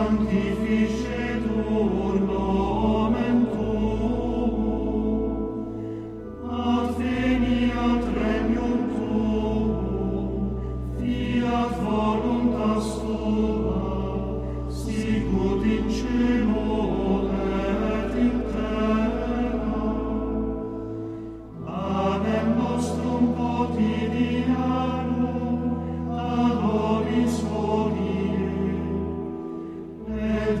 sanctifice